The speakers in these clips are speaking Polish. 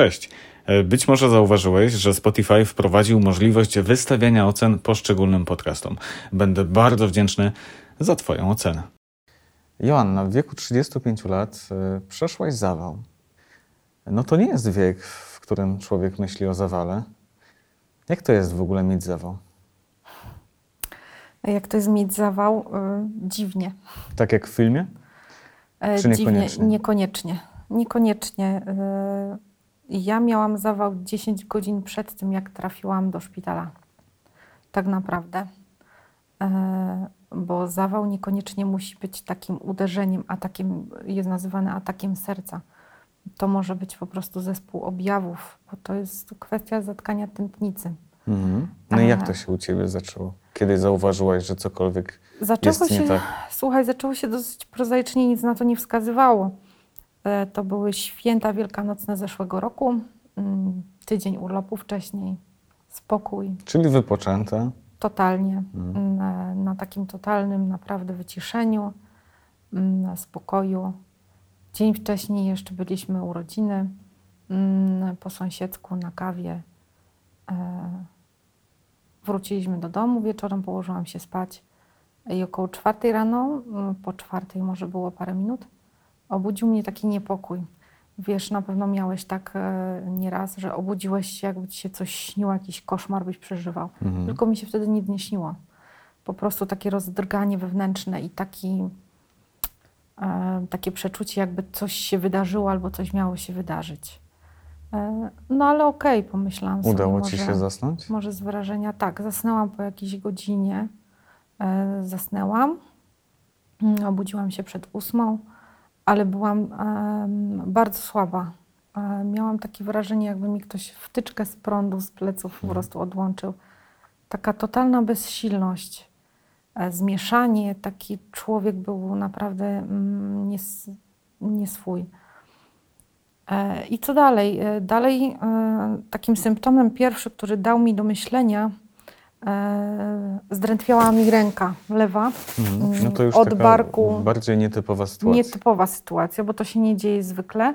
Cześć. E, być może zauważyłeś, że Spotify wprowadził możliwość wystawiania ocen poszczególnym podcastom. Będę bardzo wdzięczny za Twoją ocenę. Joanna, w wieku 35 lat y, przeszłaś zawał. No to nie jest wiek, w którym człowiek myśli o zawale. Jak to jest w ogóle mieć zawał? Jak to jest mieć zawał? Y, dziwnie. Tak jak w filmie? Czy niekoniecznie? Dziwnie, niekoniecznie. Niekoniecznie. Ja miałam zawał 10 godzin przed tym, jak trafiłam do szpitala. Tak naprawdę. E, bo zawał niekoniecznie musi być takim uderzeniem, atakiem, jest nazywany atakiem serca. To może być po prostu zespół objawów, bo to jest kwestia zatkania tętnicy. Mhm. No i jak to się u Ciebie zaczęło? Kiedy zauważyłaś, że cokolwiek zaczęło jest się, nie tak? Słuchaj, zaczęło się dosyć prozaicznie, nic na to nie wskazywało. E, to były święta wielkanocne zeszłego roku, mm, tydzień urlopu wcześniej, spokój. Czyli wypoczęte? Totalnie. Mhm. Na, na, takim totalnym naprawdę wyciszeniu, mm, na spokoju. Dzień wcześniej jeszcze byliśmy u rodziny, mm, po sąsiedzku na kawie. E, wróciliśmy do domu, wieczorem położyłam się spać i około czwartej rano, po czwartej może było parę minut, obudził mnie taki niepokój. Wiesz, na pewno miałeś tak e, nieraz, że obudziłeś się, jakby ci się coś śniło, jakiś koszmar byś przeżywał. Mhm. Tylko mi się wtedy nic nie śniło. Po prostu takie rozdrganie wewnętrzne i taki, e, takie przeczucie, jakby coś się wydarzyło albo coś miało się wydarzyć. E, no ale okej, okay, pomyślałam sobie. Udało ci się zasnąć? Może z wrażenia tak. Zasnęłam po jakiejś godzinie. E, zasnęłam. Mm, obudziłam się przed ósmą ale byłam bardzo słaba. E, miałam takie wrażenie, jakby mi ktoś wtyczkę z prądu z pleców po mhm. prostu odłączył. Taka totalna bezsilność, e, zmieszanie, taki człowiek był naprawdę mm, nies, nieswój. E, I co dalej? Dalej takim symptomem pierwszy, który dał mi do myślenia, zdrętwiała mi ręka lewa mhm. no to już od barku. Bardziej nietypowa sytuacja. Nietypowa sytuacja, bo to się nie dzieje zwykle.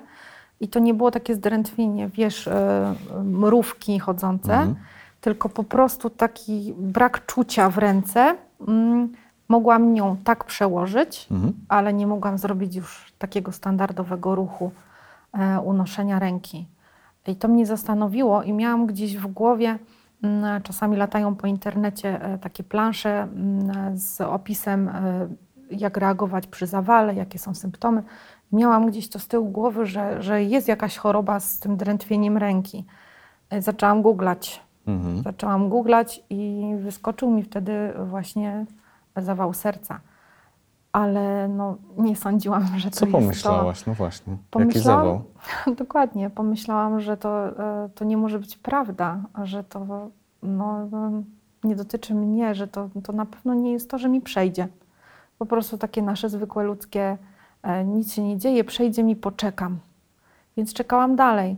I to nie było takie zdrętwienie, wiesz, e, mrówki chodzące, mhm. tylko po prostu taki brak czucia w ręce. Mm, mogłam ją tak przełożyć, mhm. ale nie mogłam zrobić już takiego standardowego ruchu e, unoszenia ręki. I to mnie zastanowiło i miałam gdzieś w głowie, Mm, czasami latają po internecie e, takie plansze mm, z opisem, e, jak reagować przy zawale, jakie są symptomy. Miałam gdzieś to z tyłu głowy, że, że jest jakaś choroba z tym drętwieniem ręki. E, zaczęłam googlać. Mhm. Zaczęłam googlać i wyskoczył mi wtedy właśnie zawał serca ale no, nie sądziłam, że to Co pomyślałaś? To... No właśnie. Jaki zawał? Dokładnie. Pomyślałam, że to, e, to nie może być prawda, że to no, no, nie dotyczy mnie, że to, to na pewno nie jest to, że mi przejdzie. Po prostu takie nasze zwykłe ludzkie, e, nic się nie dzieje, przejdzie mi, poczekam. Więc czekałam dalej.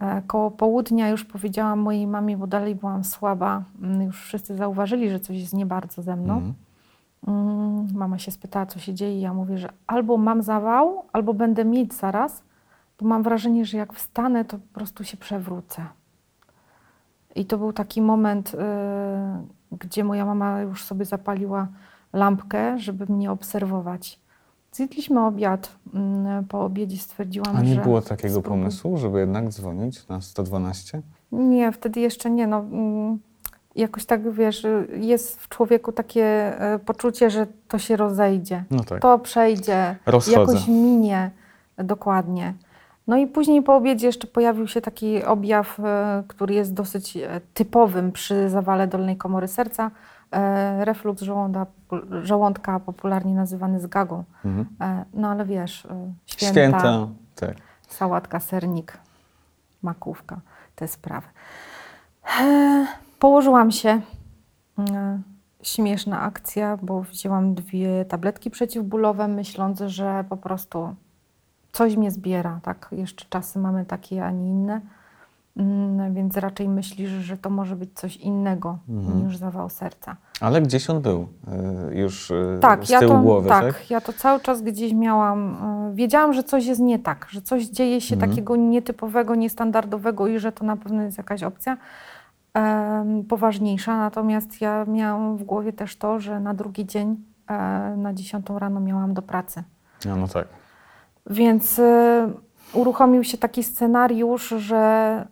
E, koło południa już powiedziałam mojej mamie, bo dalej byłam słaba. Mm, już wszyscy zauważyli, że coś jest nie bardzo ze mną. Mm. Mm, mama się spytała, co się dzieje. Ja mówię, że albo mam zawał, albo będę mieć zaraz, bo mam wrażenie, że jak wstanę, to po prostu się przewrócę. I to był taki moment, yy, gdzie moja mama już sobie zapaliła lampkę, żeby mnie obserwować. Zjedliśmy obiad. Yy, po obiedzie stwierdziłam, że... A nie że było takiego pomysłu, żeby jednak dzwonić na 112? Nie, wtedy jeszcze nie. No, yy, jakoś tak, wiesz, jest w człowieku takie e, poczucie, że to się rozejdzie. No tak. To przejdzie, Rozchodzę. jakoś minie. Dokładnie. No i później po obiedzie jeszcze pojawił się taki objaw, e, który jest dosyć e, typowym przy zawale dolnej komory serca. Reflux żołąda, żołądka, popularnie nazywany zgagą. Mhm. No ale wiesz, święta, święta tak. sałatka, sernik, makówka, te sprawy. Położyłam się. E, śmieszna akcja, bo wzięłam dwie tabletki przeciwbólowe, myśląc, że po prostu coś mnie zbiera. Tak? Jeszcze czasy mamy takie, a nie inne. Mm, więc raczej myślisz, że to może być coś innego Mhm. niż zawał serca. Ale gdzieś on był y, już y, Tak, z ja tyłu to, głowy, tak? tak, ja to cały czas gdzieś miałam. y, Wiedziałam, że coś jest nie tak, że coś dzieje się Mhm. takiego nietypowego, niestandardowego i że to na pewno jest jakaś opcja poważniejsza. Natomiast ja miałam w głowie też to, że na drugi dzień, e, na 10 rano miałam do pracy. No, no tak. Więc y, uruchomił się taki scenariusz, że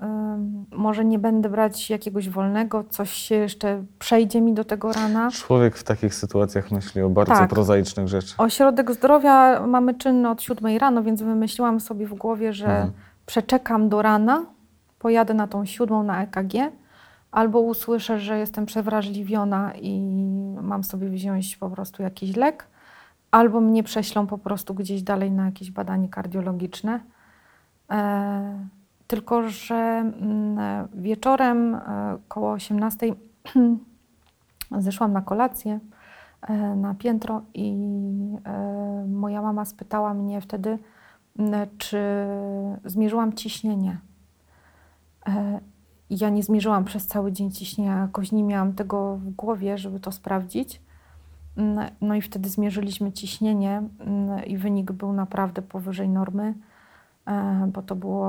y, może nie będę brać jakiegoś wolnego, coś się jeszcze przejdzie mi do tego rana. Człowiek w takich sytuacjach myśli o bardzo Tak. prozaicznych rzeczach. Ośrodek zdrowia mamy czynny od 7 rano, więc wymyśliłam sobie w głowie, że Mhm. przeczekam do rana, pojadę na tą siódmą na EKG, albo usłyszę, że jestem przewrażliwiona i mam sobie wziąć po prostu jakiś lek, albo mnie prześlą po prostu gdzieś dalej na jakieś badanie kardiologiczne. E, tylko, że mm, wieczorem e, koło 18 zeszłam na kolację e, na piętro i e, moja mama spytała mnie wtedy, m, czy zmierzyłam ciśnienie. E, i Ja nie zmierzyłam przez cały dzień ciśnienia, jakoś nie miałam tego w głowie, żeby to sprawdzić. Mm, No i wtedy zmierzyliśmy ciśnienie mm, i wynik był naprawdę powyżej normy, e, bo to było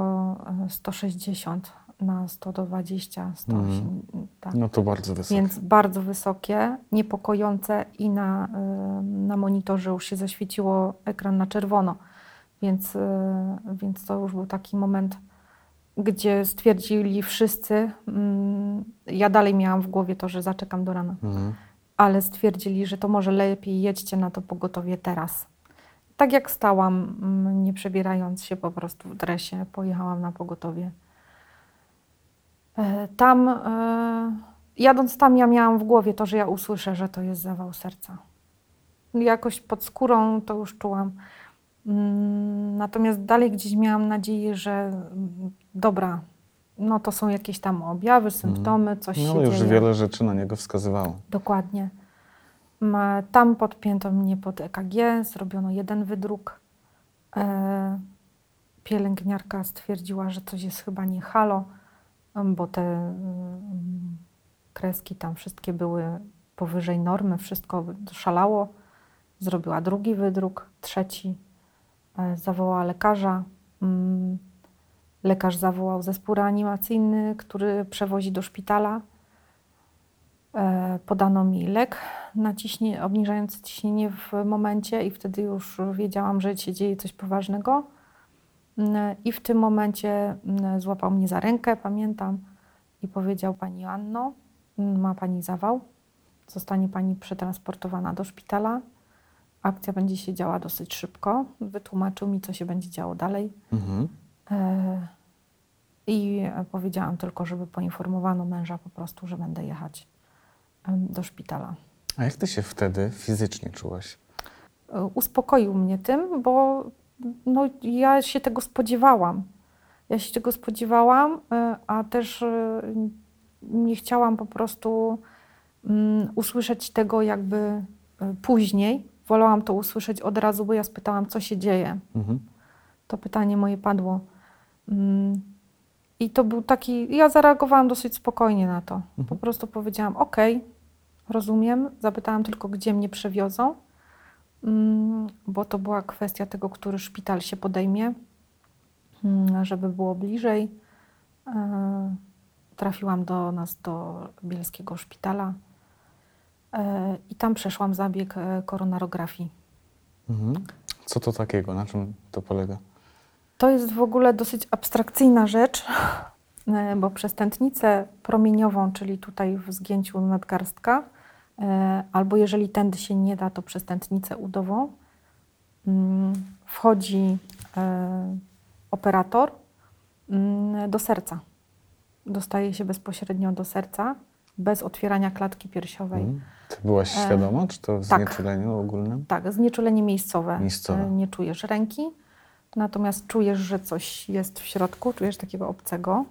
e, 160 na 120, 108. Tak. No to bardzo wysokie. Więc bardzo wysokie, niepokojące i na, y, na monitorze już się zaświeciło ekran na czerwono. Więc, więc to już był taki moment, gdzie stwierdzili wszyscy, mm, ja dalej miałam w głowie to, że zaczekam do rana, Mhm. ale stwierdzili, że to może lepiej jedźcie na to pogotowie teraz. Tak jak stałam, mm, nie przebierając się po prostu w dresie, pojechałam na pogotowie. E, Tam, e, jadąc tam, ja miałam w głowie to, że ja usłyszę, że to jest zawał serca. Jakoś pod skórą to już czułam. Mm, Natomiast dalej gdzieś miałam nadzieję, że mm, dobra, no to są jakieś tam objawy, symptomy, coś się No już dzieje. wiele rzeczy na niego wskazywało. Dokładnie. Tam podpięto mnie pod EKG, zrobiono jeden wydruk. E, pielęgniarka stwierdziła, że coś jest chyba nie halo, bo te mm, kreski tam wszystkie były powyżej normy, wszystko szalało. Zrobiła drugi wydruk, trzeci. E, zawołała lekarza. Lekarz zawołał zespół reanimacyjny, który przewozi do szpitala. E, podano mi lek na ciśnie, obniżający ciśnienie w momencie i wtedy już wiedziałam, że się dzieje coś poważnego. Mm, I w tym momencie mm, złapał mnie za rękę, pamiętam, i powiedział Pani Anno, ma Pani zawał, zostanie Pani przetransportowana do szpitala. Akcja będzie się działa dosyć szybko. Wytłumaczył mi, co się będzie działo dalej. Mhm. E, I powiedziałam tylko, żeby poinformowano męża po prostu, że będę jechać do szpitala. A jak ty się wtedy fizycznie czułaś? E, Uspokoił mnie tym, bo no, ja się tego spodziewałam. Ja się tego spodziewałam, e, a też nie chciałam po prostu mm, usłyszeć tego jakby później. Wolałam to usłyszeć od razu, bo ja spytałam, co się dzieje. Mhm. To pytanie moje padło. Mm, I to był taki. Ja zareagowałam dosyć spokojnie na to. Po Mhm. prostu powiedziałam: OK, rozumiem. Zapytałam tylko, gdzie mnie przewiozą, Mm, bo to była kwestia tego, który szpital się podejmie, mm, żeby było bliżej. E, Trafiłam do nas do bielskiego szpitala e, i tam przeszłam zabieg e, koronarografii. Mhm. Co to takiego? Na czym to polega? To jest w ogóle dosyć abstrakcyjna rzecz, e, bo przez tętnicę promieniową, czyli tutaj w zgięciu nadgarstka, e, albo jeżeli tędy się nie da, to przez tętnicę udową, mm, wchodzi e, operator mm, do serca. Dostaje się bezpośrednio do serca, bez otwierania klatki piersiowej. Mhm. Ty byłaś świadoma, czy to w tak. znieczuleniu ogólnym? Tak, znieczulenie miejscowe. Miejscowe. Nie czujesz ręki, natomiast czujesz, że coś jest w środku, czujesz takiego obcego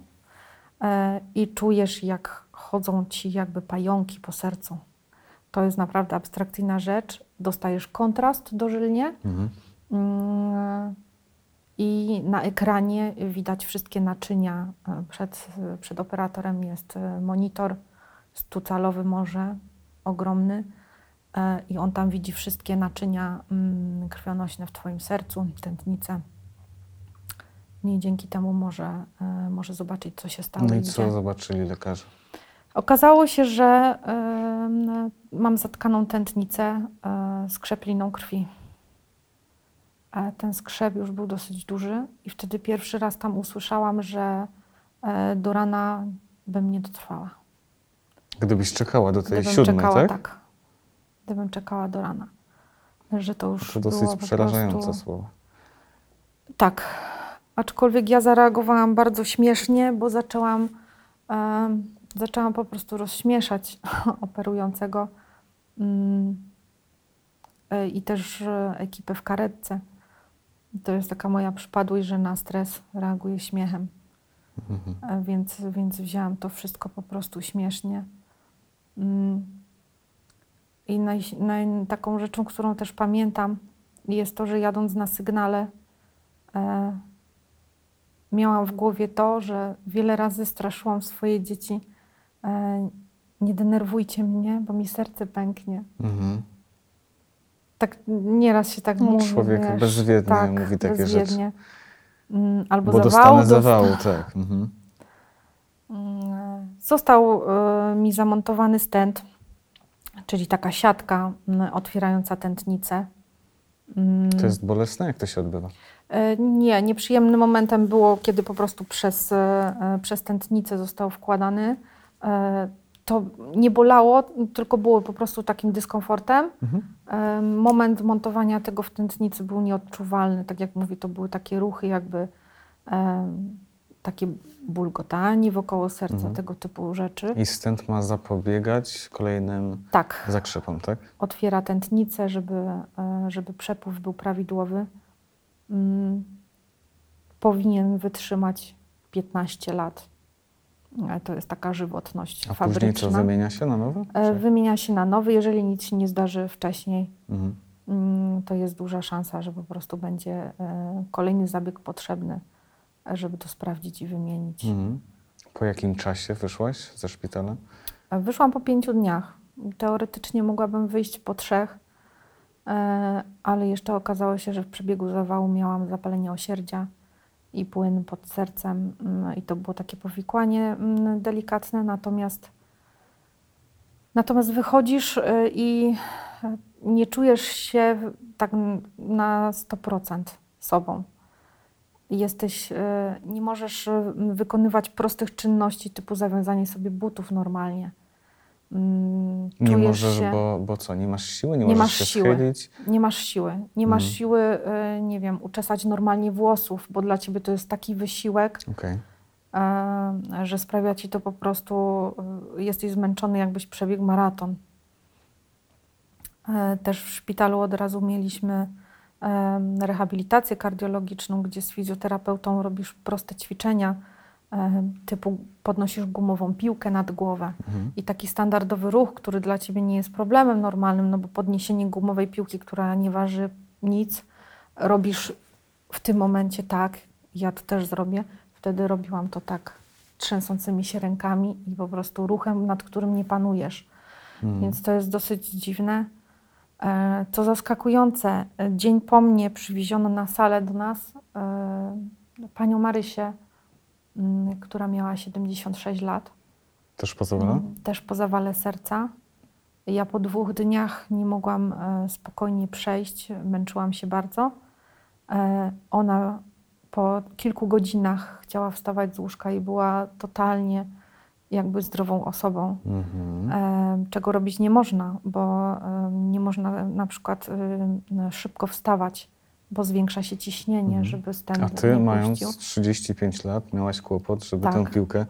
e, i czujesz, jak chodzą ci jakby pająki po sercu. To jest naprawdę abstrakcyjna rzecz. Dostajesz kontrast dożylnie Mhm. mm, i na ekranie widać wszystkie naczynia. Przed, przed operatorem jest monitor stucalowy może, ogromny i on tam widzi wszystkie naczynia mm, krwionośne w Twoim sercu, tętnice. I dzięki temu może, może zobaczyć, co się stało. No i co zobaczyli lekarze? Okazało się, że y, mam zatkaną tętnicę y, skrzepliną krwi. A ten skrzep już był dosyć duży i wtedy pierwszy raz tam usłyszałam, że y, do rana bym nie dotrwała. Gdybyś czekała do tej Gdybym siódmej, czekała, tak? tak? Gdybym czekała do rana. Że to już To dosyć przerażające prostu... słowo. Tak. Aczkolwiek ja zareagowałam bardzo śmiesznie, bo zaczęłam, em, zaczęłam po prostu rozśmieszać operującego mm, e, i też e, ekipę w karetce. To jest taka moja przypadłość, że na stres reaguję śmiechem. Mhm. E, Więc, więc wzięłam to wszystko po prostu śmiesznie. Mm. I naj, naj, taką rzeczą, którą też pamiętam, jest to, że jadąc na sygnale, e, miałam w głowie to, że wiele razy straszyłam swoje dzieci. E, nie denerwujcie mnie, bo mi serce pęknie. Mhm. Tak nieraz się tak No, mówi. człowiek wiesz, bezwiednie tak, mówi takie bezwiednie. Mm, Albo Bo zawału zawału, tak. Mhm. Mm, Został e, mi zamontowany stent, czyli taka siatka mm, otwierająca tętnicę. To jest bolesne? Jak to się odbywa? E, Nie, nieprzyjemnym momentem było, kiedy po prostu przez, e, przez tętnicę został wkładany. E, To nie bolało, tylko było po prostu takim dyskomfortem. Mhm. E, Moment montowania tego w tętnicy był nieodczuwalny. Tak jak mówię, to były takie ruchy, jakby e, takie bulgotanie wokoło serca, Mhm. tego typu rzeczy. I stent ma zapobiegać kolejnym Tak, zakrzepom, tak? otwiera tętnicę, żeby, e, żeby przepływ był prawidłowy. Mm, Powinien wytrzymać 15 lat. E, To jest taka żywotność A później fabryczna. co, wymienia się na nowe? E, Czy- Wymienia się na nowy, jeżeli nic się nie zdarzy wcześniej. Mhm. Mm, to jest duża szansa, że po prostu będzie e, kolejny zabieg potrzebny, żeby to sprawdzić i wymienić. Mhm. Po jakim czasie wyszłaś ze szpitala? Wyszłam po pięciu dniach. Teoretycznie mogłabym wyjść po trzech, ale jeszcze okazało się, że w przebiegu zawału miałam zapalenie osierdzia i płyn pod sercem mm, i to było takie powikłanie mm, delikatne, natomiast natomiast wychodzisz y, i e, nie czujesz się tak na 100% sobą. Jesteś, y, nie możesz y, wykonywać prostych czynności typu zawiązanie sobie butów normalnie. Mm, Nie możesz, się- bo, bo co, nie masz siły? Nie, Nie możesz masz się siły. schylić? nie masz siły. Nie masz Mhm. siły, y, nie wiem, uczesać normalnie włosów, bo dla ciebie to jest taki wysiłek, Okej. e, że sprawia ci to po prostu, y, jesteś zmęczony, jakbyś przebiegł maraton. E, Też w szpitalu od razu mieliśmy em, rehabilitację kardiologiczną, gdzie z fizjoterapeutą robisz proste ćwiczenia, typu podnosisz gumową piłkę nad głowę. Mhm. I taki standardowy ruch, który dla ciebie nie jest problemem normalnym, no bo podniesienie gumowej piłki, która nie waży nic, robisz w tym momencie tak, ja to też zrobię. Wtedy robiłam to tak trzęsącymi się rękami i po prostu ruchem, nad którym nie panujesz. Mhm. Więc to jest dosyć dziwne. E, Co zaskakujące, e, dzień po mnie przywieziono na salę do nas e, panią Marysię, która miała 76 lat. Też pozwala? Mm, Też po zawale serca. Ja po dwóch dniach nie mogłam e, spokojnie przejść, męczyłam się bardzo. E, Ona po kilku godzinach chciała wstawać z łóżka i była totalnie jakby zdrową osobą, Mhm. e, czego robić nie można, bo nie można na przykład szybko wstawać, bo zwiększa się ciśnienie, Mhm. żeby stent A ty, mając puścił. 35 lat, miałaś kłopot, żeby Tak. tę piłkę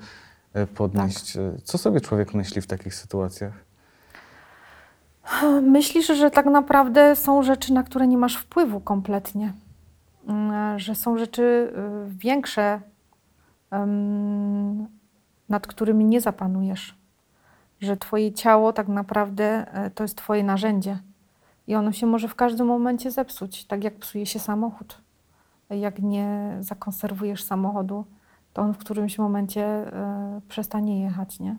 e, podnieść. E, Co sobie człowiek myśli w takich sytuacjach? Myślisz, że tak naprawdę są rzeczy, na które nie masz wpływu kompletnie. Mm, Że są rzeczy y, większe, nad którymi nie zapanujesz. Że twoje ciało tak naprawdę e, to jest twoje narzędzie. I ono się może w każdym momencie zepsuć, tak jak psuje się samochód. jak nie zakonserwujesz samochodu, to on w którymś momencie y, przestanie jechać, nie?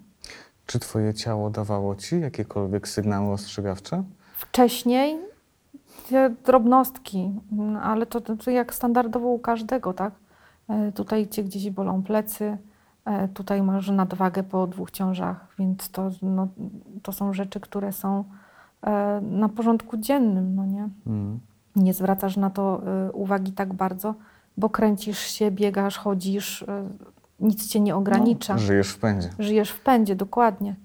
Czy twoje ciało dawało ci jakiekolwiek sygnały ostrzegawcze? Wcześniej te drobnostki, mm, ale to, to, jak standardowo u każdego, tak? E, tutaj cię gdzieś bolą plecy, e, tutaj masz nadwagę po dwóch ciążach, więc to, no, to są rzeczy, które są na porządku dziennym, no nie? Mm. Nie zwracasz na to uwagi tak bardzo, bo kręcisz się, biegasz, chodzisz, nic cię nie ogranicza. No, żyjesz w pędzie. Żyjesz w pędzie, dokładnie.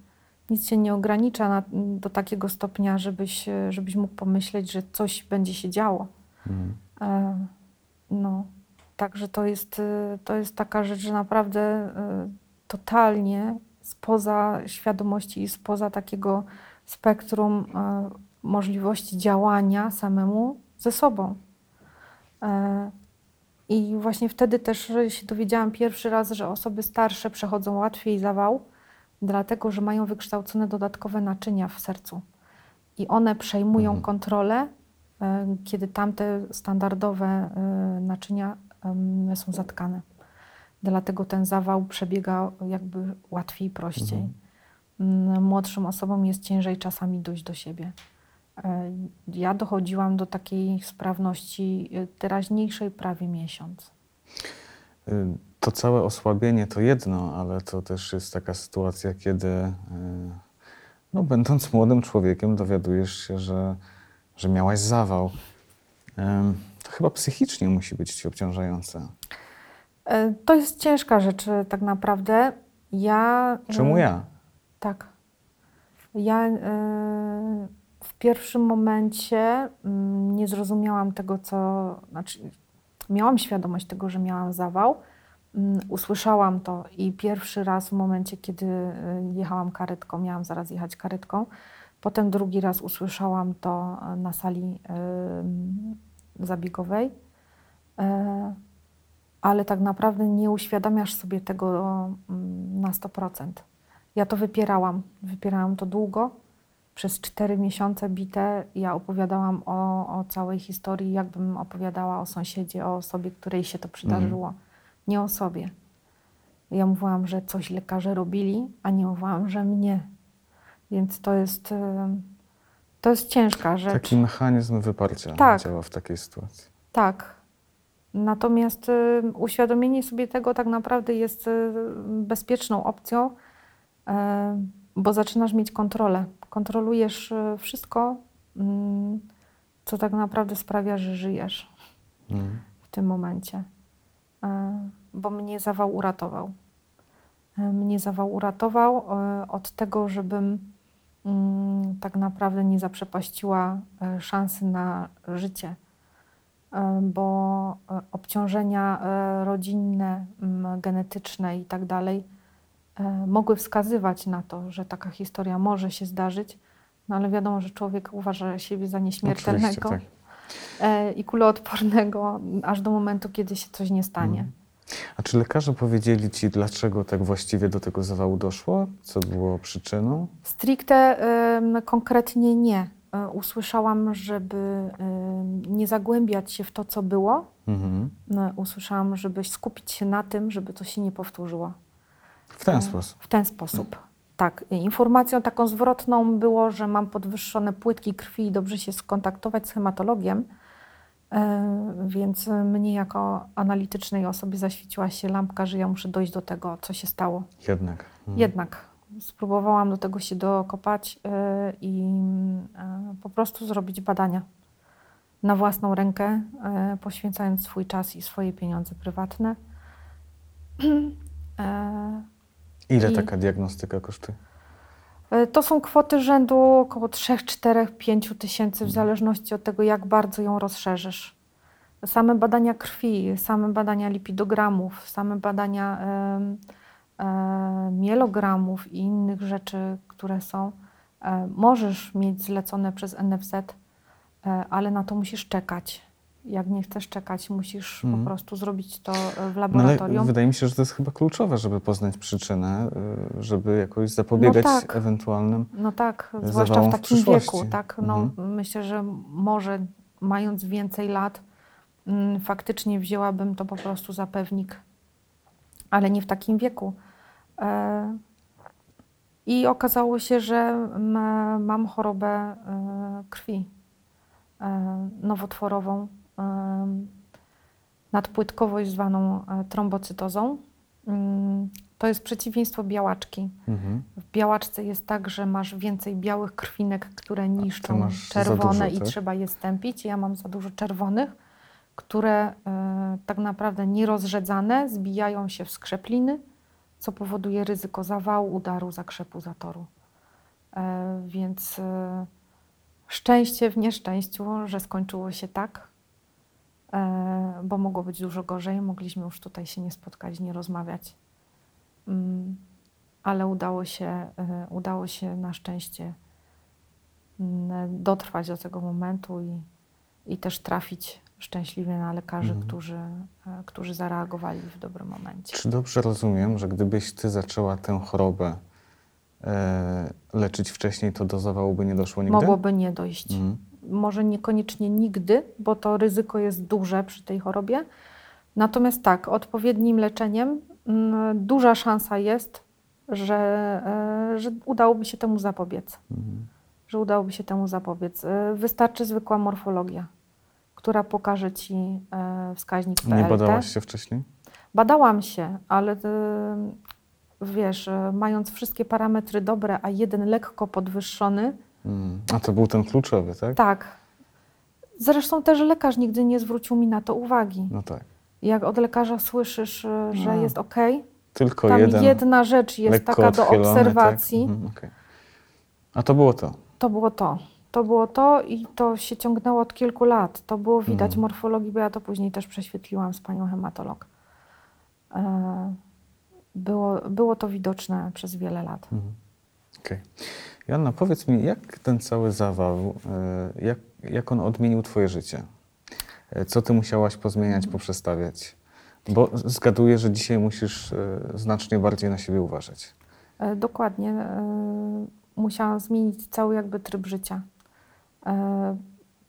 Nic cię nie ogranicza na, do takiego stopnia, żebyś, żebyś mógł pomyśleć, że coś będzie się działo. Mm. E, no. Także to jest, to jest taka rzecz, że naprawdę totalnie spoza świadomości i spoza takiego spektrum y, możliwości działania samemu ze sobą. E, I właśnie wtedy też się dowiedziałam pierwszy raz, że osoby starsze przechodzą łatwiej zawał, dlatego że mają wykształcone dodatkowe naczynia w sercu. I one przejmują mhm. kontrolę, kiedy tamte standardowe naczynia są zatkane. Dlatego ten zawał przebiega jakby łatwiej, prościej. Mhm. Młodszym osobom jest ciężej czasami dojść do siebie. E, ja dochodziłam do takiej sprawności e, teraźniejszej prawie miesiąc. Y, to całe osłabienie to jedno, ale to też jest taka sytuacja, kiedy y, no, będąc młodym człowiekiem dowiadujesz się, że, że miałaś zawał to chyba psychicznie musi być ci obciążające. E, to jest ciężka rzecz tak naprawdę. Ja. Czemu ja? Tak. Ja w pierwszym momencie mm, nie zrozumiałam tego, co. Znaczy, miałam świadomość tego, że miałam zawał. Mm, usłyszałam to i pierwszy raz w momencie, kiedy jechałam karetką, miałam zaraz jechać karetką. Potem drugi raz usłyszałam to na sali zabiegowej, e, ale tak naprawdę nie uświadamiasz sobie tego mm, na 100%. Ja to wypierałam. Wypierałam to długo. Przez cztery miesiące bite ja opowiadałam o, o całej historii, jakbym opowiadała o sąsiedzie, o osobie, której się to przydarzyło. Mm. Nie o sobie. Ja mówiłam, że coś lekarze robili, a nie mówiłam, że mnie. Więc to jest to jest ciężka rzecz. Taki mechanizm wyparcia tak. działa w takiej sytuacji. Tak. Natomiast y, uświadomienie sobie tego tak naprawdę jest y, bezpieczną opcją, y, bo zaczynasz mieć kontrolę. Kontrolujesz y, wszystko, mm, co tak naprawdę sprawia, że żyjesz mm. w tym momencie. Y, bo mnie zawał uratował. Y, mnie zawał uratował od tego, żebym Mm, tak naprawdę nie zaprzepaściła e, szansy na życie, e, bo e, obciążenia rodzinne, genetyczne i tak dalej mogły wskazywać na to, że taka historia może się zdarzyć, no ale wiadomo, że człowiek uważa siebie za nieśmiertelnego tak. i kuloodpornego aż do momentu, kiedy się coś nie stanie. Mm. A czy lekarze powiedzieli ci, dlaczego tak właściwie do tego zawału doszło? Co było przyczyną? Stricte y, konkretnie nie. Y, usłyszałam, żeby y, nie zagłębiać się w to, co było. Mhm. Usłyszałam, żeby skupić się na tym, żeby to się nie powtórzyło. W ten sposób? W ten sposób. Tak. Informacją taką zwrotną było, że mam podwyższone płytki krwi i dobrze się skontaktować z hematologiem E, więc mnie jako analitycznej osobie zaświeciła się lampka, że ja muszę dojść do tego, co się stało. Jednak. Mhm. Jednak. Spróbowałam do tego się dokopać e, i e, po prostu zrobić badania na własną rękę, poświęcając swój czas i swoje pieniądze prywatne. Ile I... taka diagnostyka kosztuje? E, to są kwoty rzędu około 3, 4, 5 tysięcy, w zależności od tego, jak bardzo ją rozszerzysz. Same badania krwi, same badania lipidogramów, same badania e, mielogramów i innych rzeczy, które są, e, możesz mieć zlecone przez NFZ, ale na to musisz czekać jak nie chcesz czekać, musisz po mhm. prostu zrobić to w laboratorium. No ale wydaje mi się, że to jest chyba kluczowe, żeby poznać przyczynę, y, żeby jakoś zapobiegać no tak. ewentualnym No tak, zwłaszcza w takim w wieku. Tak? No, mhm. Myślę, że może mając więcej lat, mm, faktycznie wzięłabym to po prostu za pewnik, ale nie w takim wieku. E, I okazało się, że mam chorobę krwi nowotworową, nadpłytkowość zwaną trombocytozą. Mm, to jest przeciwieństwo białaczki. Mhm. W białaczce jest tak, że masz więcej białych krwinek, które niszczą czerwone dużo, i tak? trzeba je stępić. Ja mam za dużo czerwonych, które y, tak naprawdę nierozrzedzane zbijają się w skrzepliny, co powoduje ryzyko zawału, udaru, zakrzepu, zatoru. E, więc szczęście w nieszczęściu, że skończyło się tak, e, bo mogło być dużo gorzej. Mogliśmy już tutaj się nie spotkać, nie rozmawiać. Mm, ale udało się, e, udało się na szczęście mm, dotrwać do tego momentu i, i też trafić szczęśliwie na lekarzy, mhm. którzy, e, którzy zareagowali w dobrym momencie. Czy dobrze rozumiem, że gdybyś ty zaczęła tę chorobę e, leczyć wcześniej, to do zawału by nie doszło nigdy? Mogłoby nie dojść. Mhm. Może niekoniecznie nigdy, bo to ryzyko jest duże przy tej chorobie. Natomiast tak, odpowiednim leczeniem Mm, duża szansa jest, że, e, że udałoby się temu zapobiec. Mhm. Że udałoby się temu zapobiec. E, wystarczy zwykła morfologia, która pokaże ci e, wskaźnik PLT. Nie badałaś się wcześniej? Badałam się, ale wiesz, mając wszystkie parametry dobre, a jeden lekko podwyższony. A to był ten kluczowy, tak? Tak. Zresztą też lekarz nigdy nie zwrócił mi na to uwagi. No tak jak od lekarza słyszysz, e, że no. jest ok, tylko tam jeden, jedna rzecz jest taka do tak? obserwacji. Tak? Mhm, okay. A to było to? To było to. To było to i to się ciągnęło od kilku lat. To było widać mhm. morfologii, bo ja to później też prześwietliłam z panią hematolog. E, było, było to widoczne przez wiele lat. Mhm. Okej. Okay. Joanna, powiedz mi, jak ten cały zawał, e, jak, jak on odmienił twoje życie? E, co ty musiałaś pozmieniać, mhm. poprzestawiać? Bo zgaduję, że dzisiaj musisz e, znacznie bardziej na siebie uważać. Dokładnie. Musiałam zmienić cały jakby tryb życia.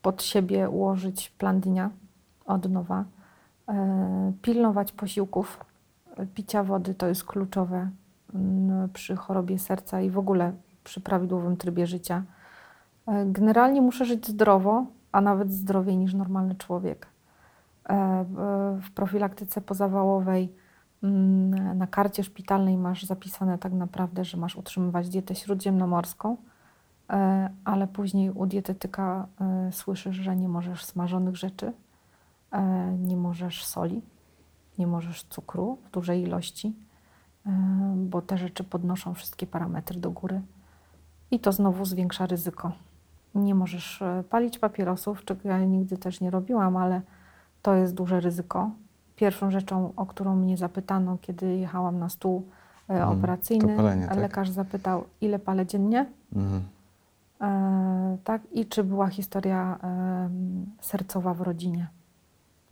Pod siebie ułożyć plan dnia od nowa. Pilnować posiłków. Picia wody to jest kluczowe przy chorobie serca i w ogóle przy prawidłowym trybie życia. Generalnie muszę żyć zdrowo, a nawet zdrowiej niż normalny człowiek. E, w profilaktyce pozawałowej mm, na karcie szpitalnej masz zapisane tak naprawdę, że masz utrzymywać dietę śródziemnomorską, e, ale później u dietetyka e, słyszysz, że nie możesz smażonych rzeczy, nie możesz soli, nie możesz cukru w dużej ilości, bo te rzeczy podnoszą wszystkie parametry do góry i to znowu zwiększa ryzyko nie możesz e, palić papierosów, czego ja nigdy też nie robiłam, ale to jest duże ryzyko. Pierwszą rzeczą, o którą mnie zapytano, kiedy jechałam na stół hmm, operacyjny, palenie, tak? lekarz zapytał, ile palę dziennie. Hmm. E, tak, i czy była historia e, sercowa w rodzinie,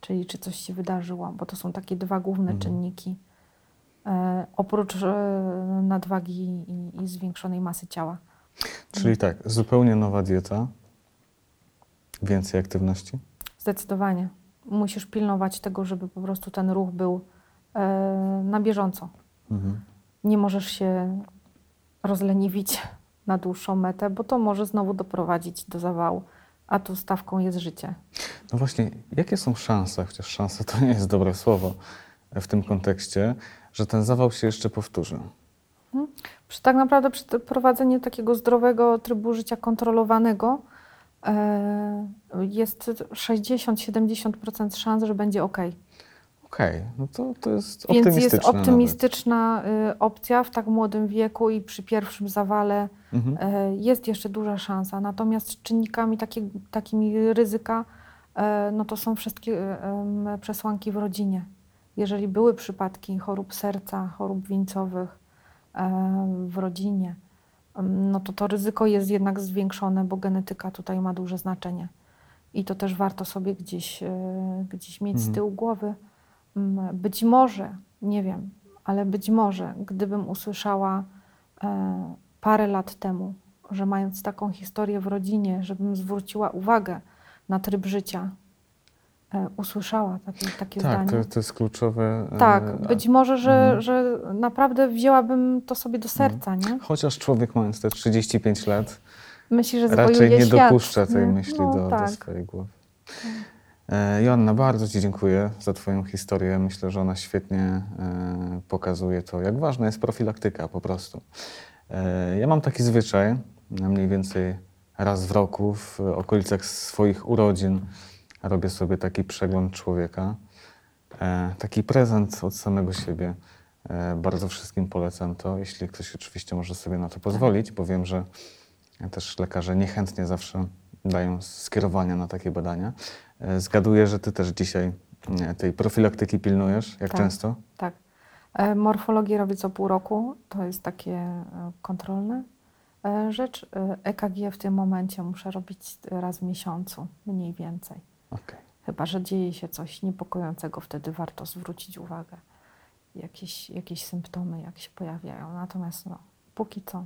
czyli czy coś się wydarzyło, bo to są takie dwa główne hmm. czynniki. E, oprócz e, nadwagi i, i zwiększonej masy ciała. Czyli tak, zupełnie nowa dieta, więcej aktywności? Zdecydowanie. Musisz pilnować tego, żeby po prostu ten ruch był e, na bieżąco. Mhm. Nie możesz się rozleniwić na dłuższą metę, bo to może znowu doprowadzić do zawału, a tu stawką jest życie. No właśnie, jakie są szanse, chociaż szanse to nie jest dobre słowo w tym kontekście, że ten zawał się jeszcze powtórzy? Tak naprawdę przy prowadzeniu takiego zdrowego trybu życia kontrolowanego e, jest 60-70% szans, że będzie ok. Okej, okay. no to, to jest Więc optymistyczna jest optymistyczna nawet. Opcja w tak młodym wieku i przy pierwszym zawale mhm. E, jest jeszcze duża szansa. Natomiast czynnikami taki, takimi ryzyka e, no to są wszystkie przesłanki w rodzinie. Jeżeli były przypadki chorób serca, chorób wieńcowych, w rodzinie, no to to ryzyko jest jednak zwiększone, bo genetyka tutaj ma duże znaczenie. I to też warto sobie gdzieś, e, gdzieś mieć mhm. z tyłu głowy. Być może, nie wiem, ale być może, gdybym usłyszała e, parę lat temu, że mając taką historię w rodzinie, żebym zwróciła uwagę na tryb życia, e, usłyszała takie, takie tak, zdanie. to, to jest kluczowe. e, Tak, być może, że, Mhm. że naprawdę wzięłabym to sobie do serca, nie? Chociaż człowiek mając te 35 lat Myśli, że raczej nie świat, dopuszcza tej nie? myśli No, do, do tak. swojej głowy. E, Joanna, bardzo Ci dziękuję za Twoją historię. Myślę, że ona świetnie e, pokazuje to, jak ważna jest profilaktyka po prostu. E, ja mam taki zwyczaj, mniej więcej raz w roku, w okolicach swoich urodzin, robię sobie taki przegląd człowieka. E, taki prezent od samego siebie. E, bardzo wszystkim polecam to, jeśli ktoś oczywiście może sobie na to pozwolić, bo wiem, że też lekarze niechętnie zawsze dają skierowania na takie badania. E, Zgaduję, że ty też dzisiaj tej profilaktyki pilnujesz. Jak Tak. często? Tak. Morfologię robię co pół roku. To jest takie kontrolne rzecz. EKG w tym momencie muszę robić raz w miesiącu, mniej więcej. Okej. Chyba, że dzieje się coś niepokojącego, wtedy warto zwrócić uwagę. Jakieś, jakieś symptomy, jak się pojawiają. Natomiast no, póki co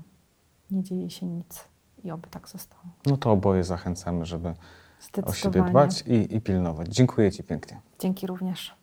nie dzieje się nic i oby tak zostało. No to oboje zachęcamy, żeby o siebie dbać i, i pilnować. Dziękuję Ci pięknie. Dzięki również.